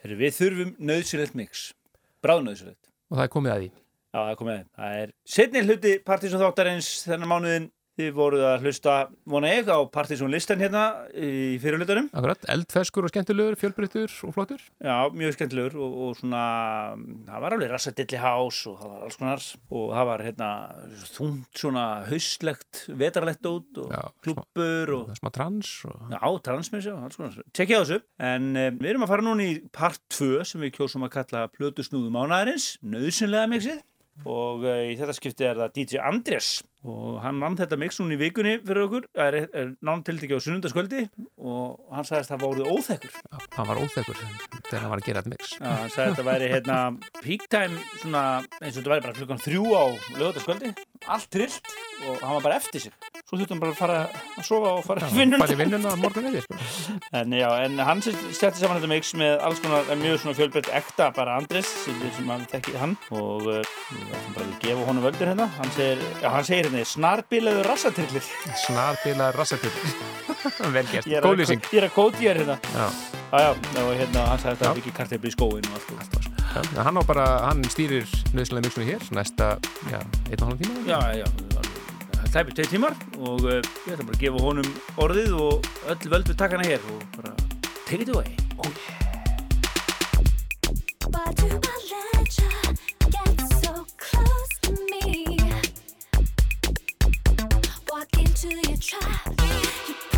Heyrðu, Við þurfum nöðsilegt mix Bráðnöðsilegt Og það er komið að því. Já, það er komið að því. Það er setni hluti Partíson þáttarins þennan mánuðin Þið voruð að hlusta, vona ég, á Partíson listan hérna í fyrirlutunum Akkurat, eldfeskur og skemmtilegur, fjölbreyttur og flottur. Já, mjög skemmtilegur og, og svona, það var alveg rassadilli hás og það var alls konar og það var hérna þungt svona hauslegt, vetarlegt út og Já, klubbur og smá trans og... Já, transmis, já, alls konar. Tjekkja þessu. En um, við erum að fara núna í part 2 sem við kjósum að kalla Plötusnúðu mánaðarins, nöðsynlega mixið. Og uh, í þetta skipti er það DJ Andrés og hann vann þetta mix núna í vikunni fyrir okkur, er, er nán tildegi á sunnundaskvöldi og hann sagðist að það voruð óþekkur. Já, hann var óþekkur þegar hann var að gera þetta mix. Já, hann sagði að þetta væri hérna peak time svona eins og þetta væri bara klukkan þrjú á lögataskvöldi, allt trillt og hann var bara eftir sig. Svo þurftum hann bara að fara að sofa og fara að vinnuna. Bara í vinnuna morgun eða. En en hann setti saman þetta mix með alls konar en mjög svona fjölbreytt ekta bara Andres sem, sem hann þekkið hann og uh, við ætlum bara gefa honum völdur hérna hann segir, já, hann segir hérna snarbilaður rassatrillir Snarbilaður rassatillir. Vel gert, Ég er að- góðlýsing. Ég er að kóti hér hérna Já, Já, já, og hérna hann sagði þetta Já. er ekki kartefli í skóin og allt og allt já. En hann á bara, hann stýrir nöðslega mixunni hér næsta, já, einn og halvan tíma. Já, já, það er tveir tímar og uh, ég ætla bara að gefa honum orðið og öll völdu taka hana hér og bara take it away oh, yeah. Why do I let you get so close to me? Into your trap, you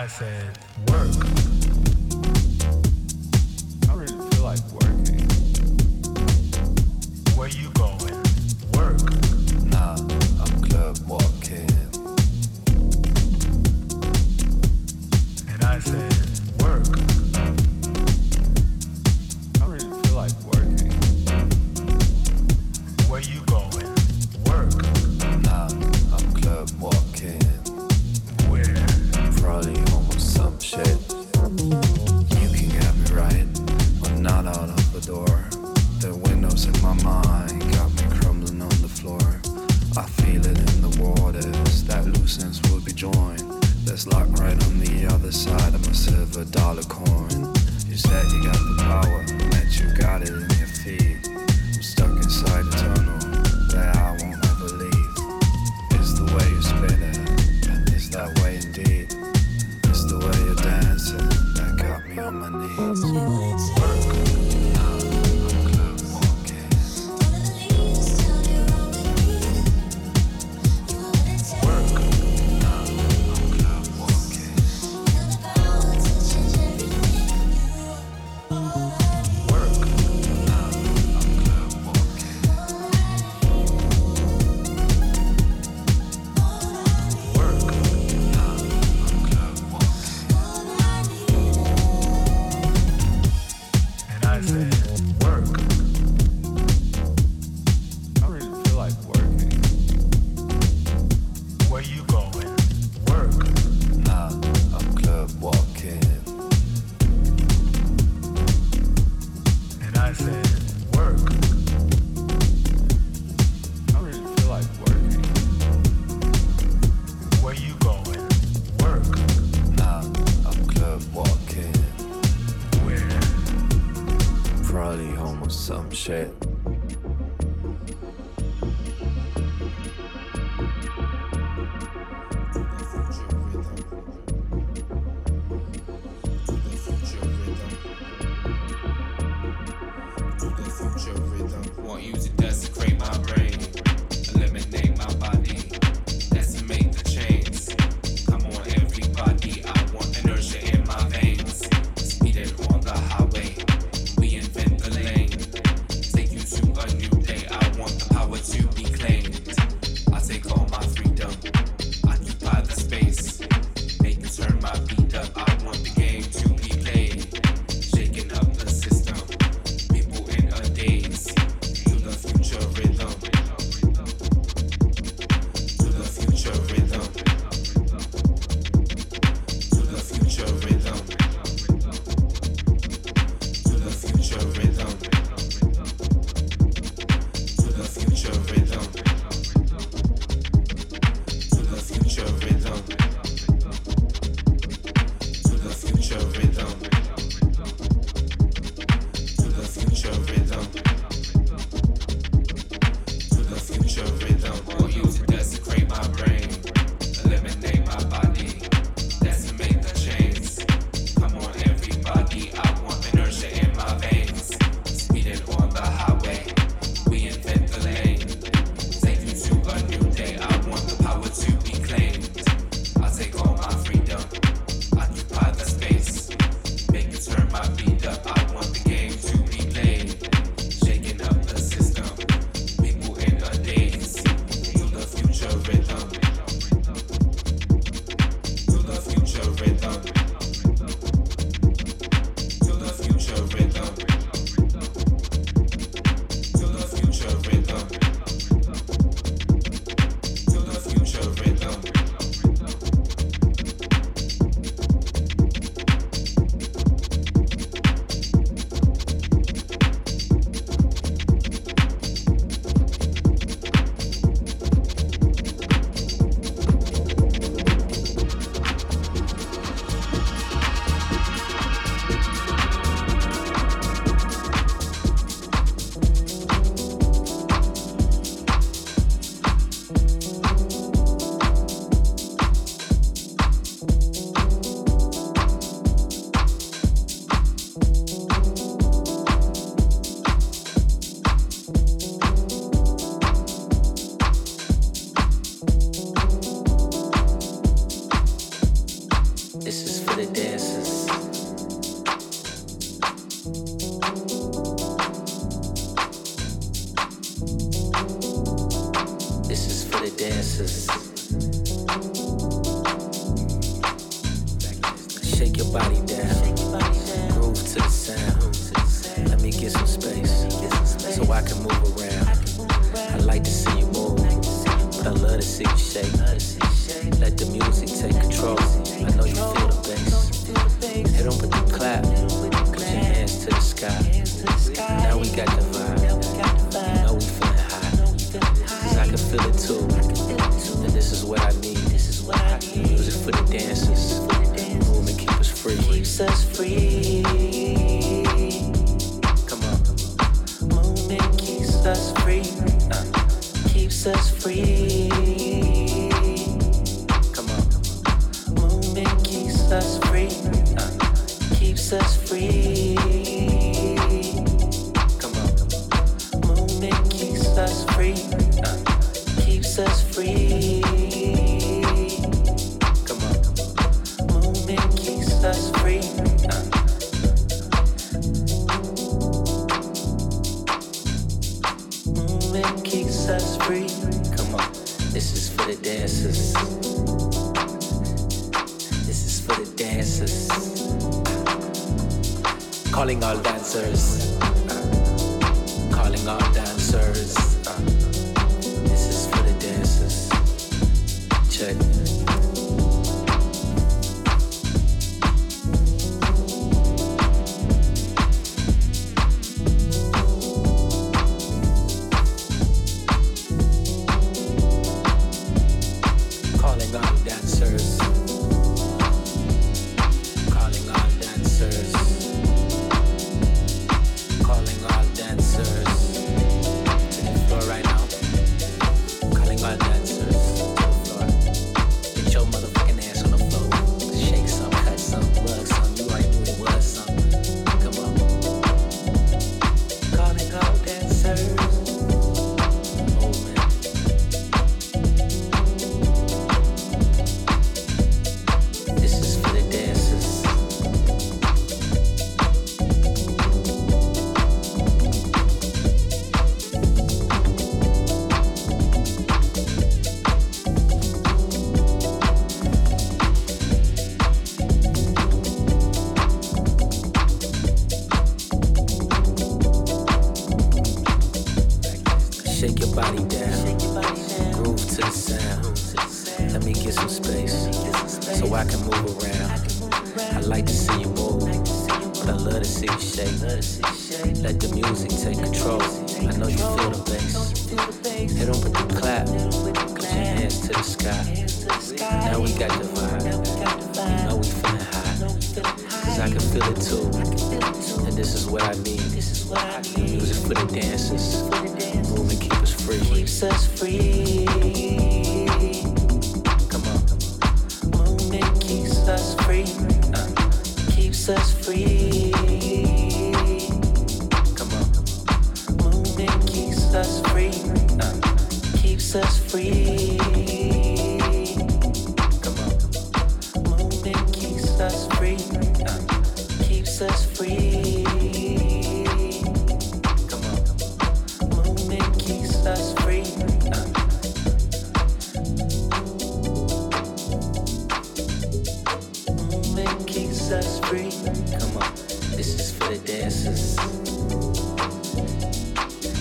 I said, work.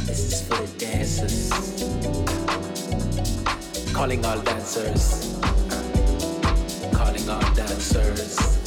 This is for the dancers. Calling all dancers. Calling all dancers.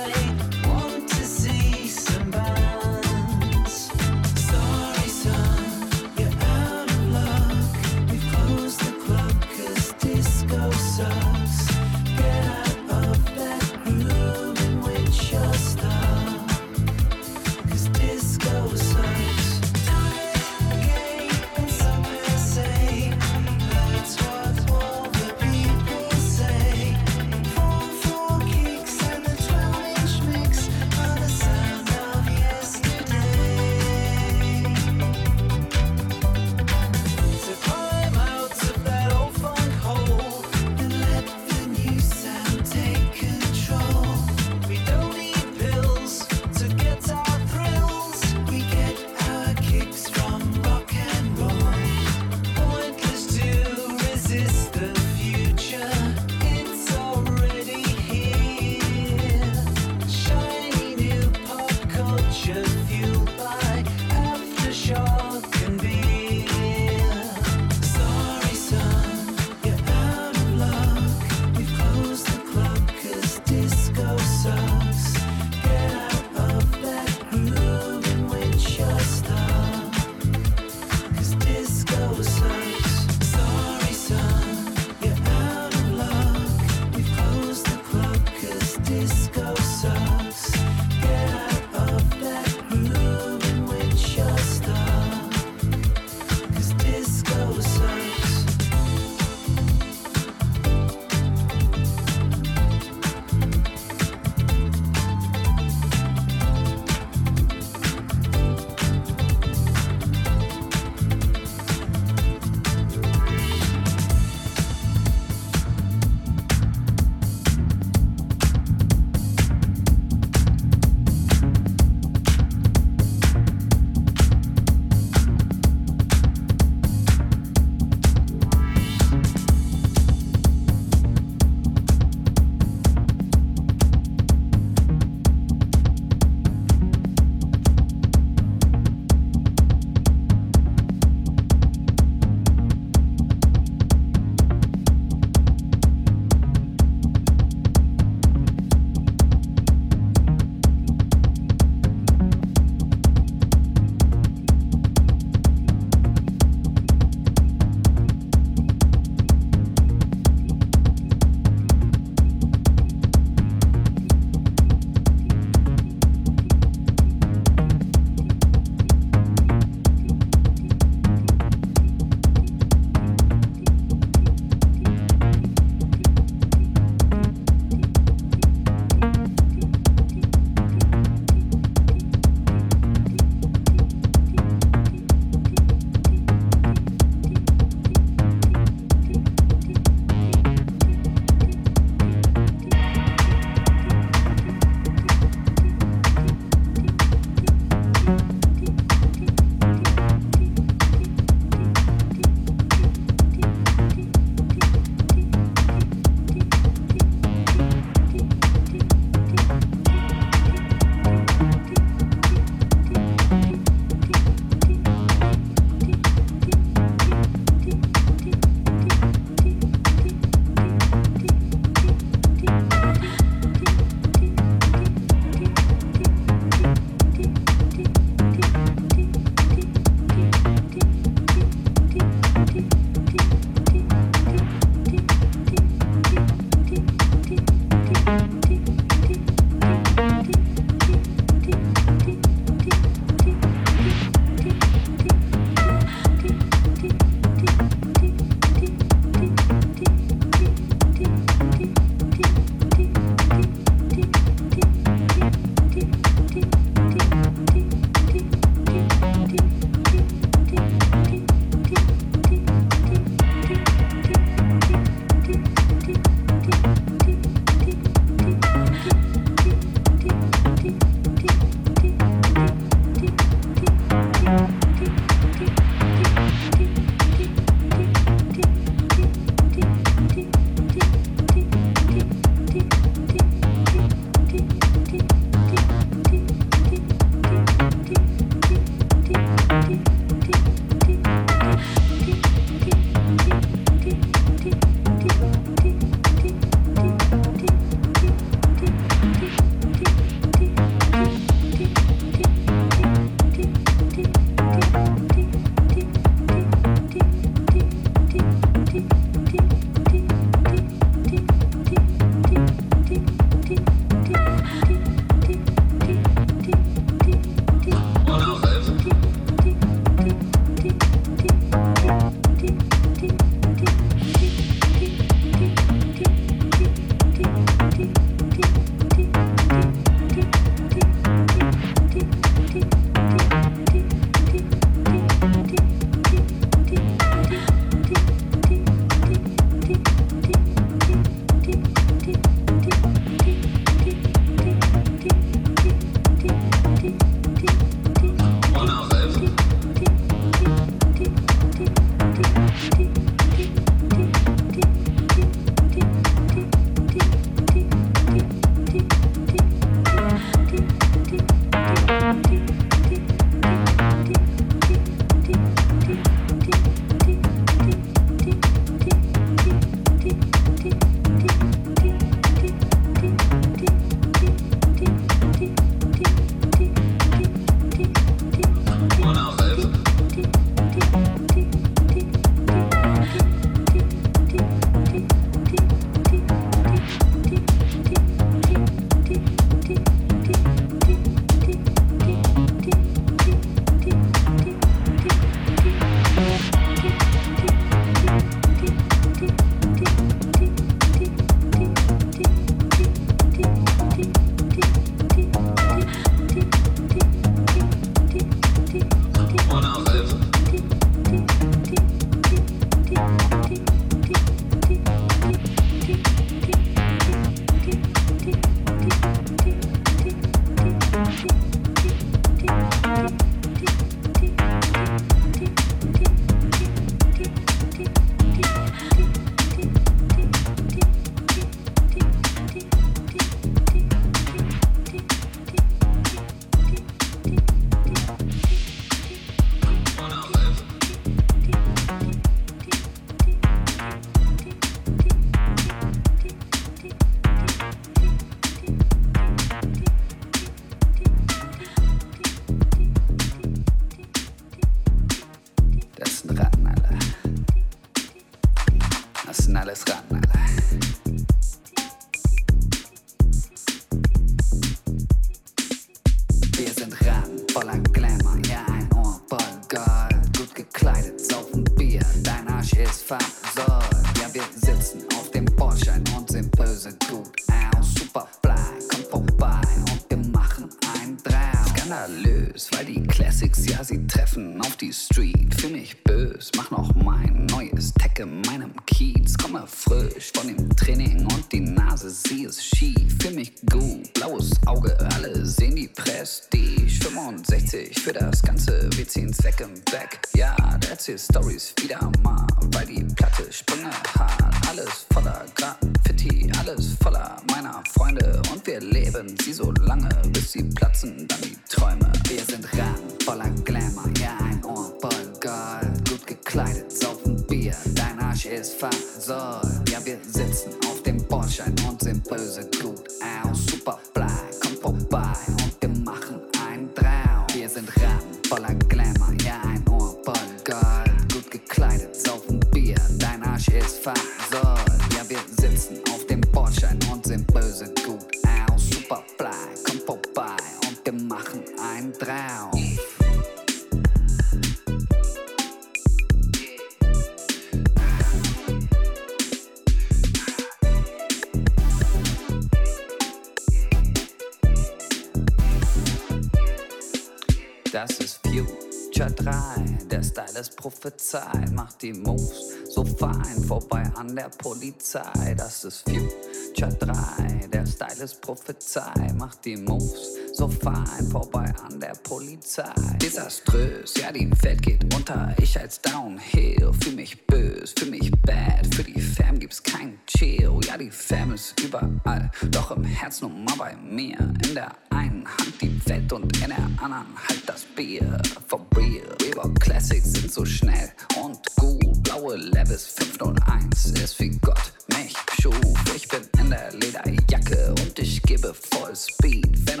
Prophezei, macht die Moves so fein, vorbei an der Polizei. Das ist Future 3, der Style ist Prophezei, macht die Moves so fein, vorbei an der Polizei. Desaströs, ja die Welt geht unter, ich als Downhill, fühl mich bös, fühl mich bad, für die Fam gibt's kein Chill, ja die Fam ist überall, doch im Herz nur mal bei mir, in der einen Hand die Welt und in der anderen halt das Bier. For real, Weber Classics sind so schnell und gut. Blaue Levels 501 ist wie Gott mich schuf. Ich bin in der Lederjacke und ich gebe voll Speed. Wenn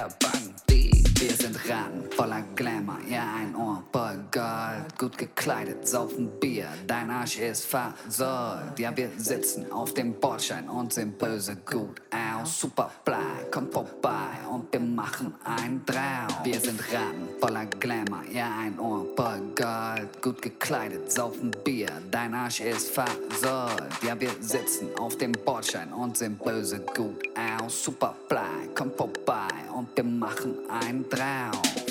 that. Voller Glamour, ja ein Ohr voll Gold. Gut gekleidet, saufen Bier, dein Arsch ist versäumt. Ja, wir sitzen auf dem Bordschein und sind böse gut aus. Superfly, kommt vorbei und wir machen ein Traum. Wir sind ran, voller Glamour, ja ein Ohr voll Gold. Gut gekleidet, saufen Bier, dein Arsch ist versäumt. Ja, wir sitzen auf dem Bordschein und sind böse gut aus. Superfly, kommt vorbei und wir machen ein Traum.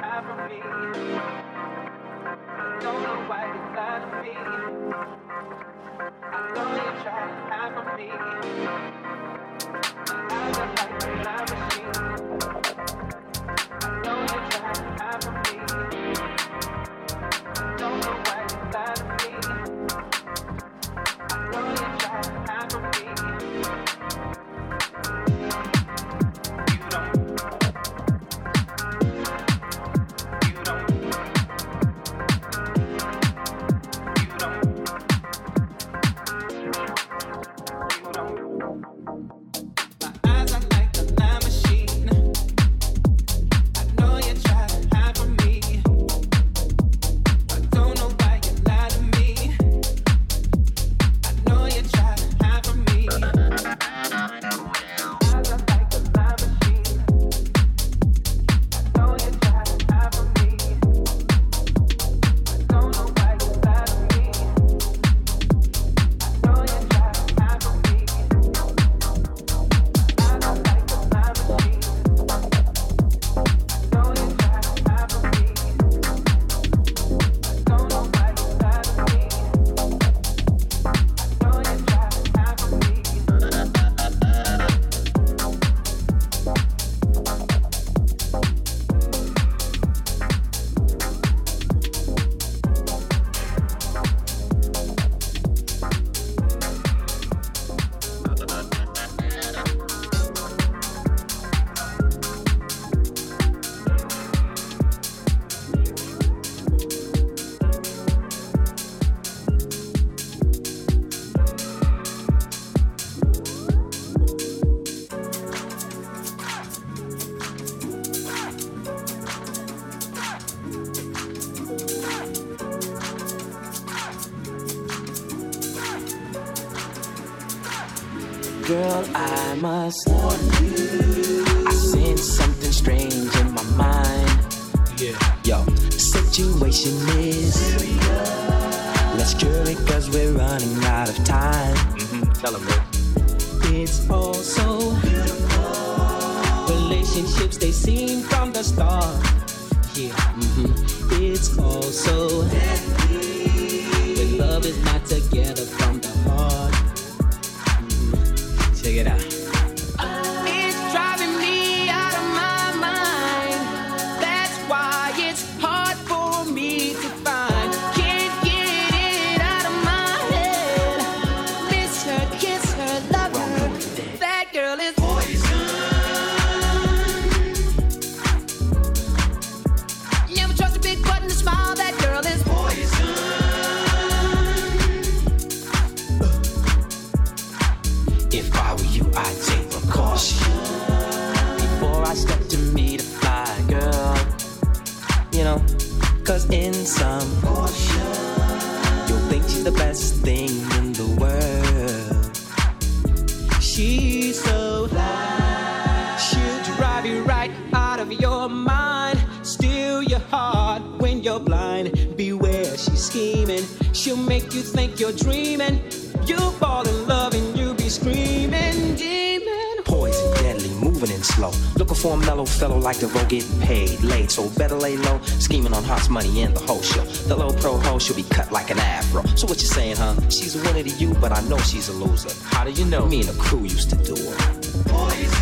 hide from me. Don't know why you lied to me. I know you trying to hide from me. I look like a flying machine. Think you're dreaming. You fall in love and you be screaming, demon. Poison, deadly, moving in slow. Looking for a mellow fellow like the road getting paid late. So better lay low, scheming on hot money, and the whole show. The low pro hoe, she'll be cut like an afro. So what you saying, huh? She's a winner to you, but I know she's a loser. How do you know? Me and the crew used to do her. It's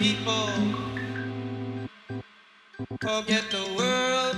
people. Forget the world.